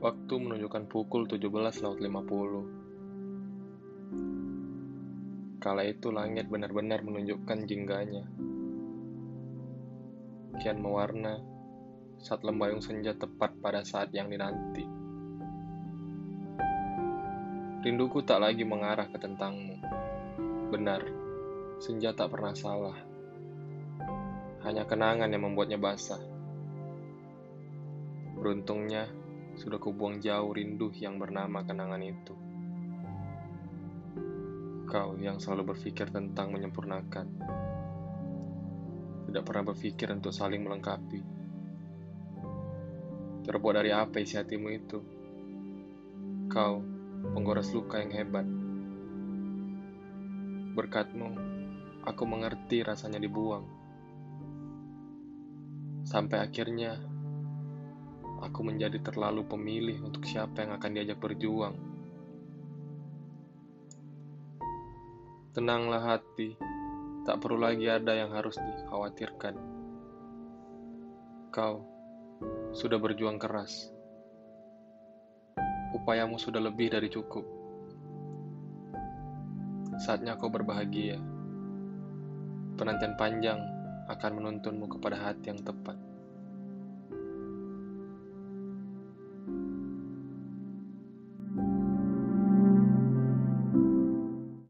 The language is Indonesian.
menunjukkan pukul 17.50. Kala itu langit benar-benar menunjukkan jingganya. Kian mewarna saat lembayung senja tepat pada saat yang dinanti. Rinduku tak lagi mengarah ke tentangmu. Benar, senja tak pernah salah. Hanya kenangan yang membuatnya basah. Beruntungnya, sudah kubuang jauh rindu yang bernama kenangan itu. Kau yang selalu berpikir tentang menyempurnakan, tidak pernah berpikir untuk saling melengkapi. Terbuat dari apa isi hatimu itu? Kau, penggores luka yang hebat. Berkatmu, aku mengerti rasanya dibuang. Sampai akhirnya, aku menjadi terlalu pemilih untuk siapa yang akan diajak berjuang. Tenanglah hati, tak perlu lagi ada yang harus dikhawatirkan. Kau sudah berjuang keras. Upayamu sudah lebih dari cukup. Saatnya kau berbahagia. Penantian panjang akan menuntunmu kepada hati yang tepat.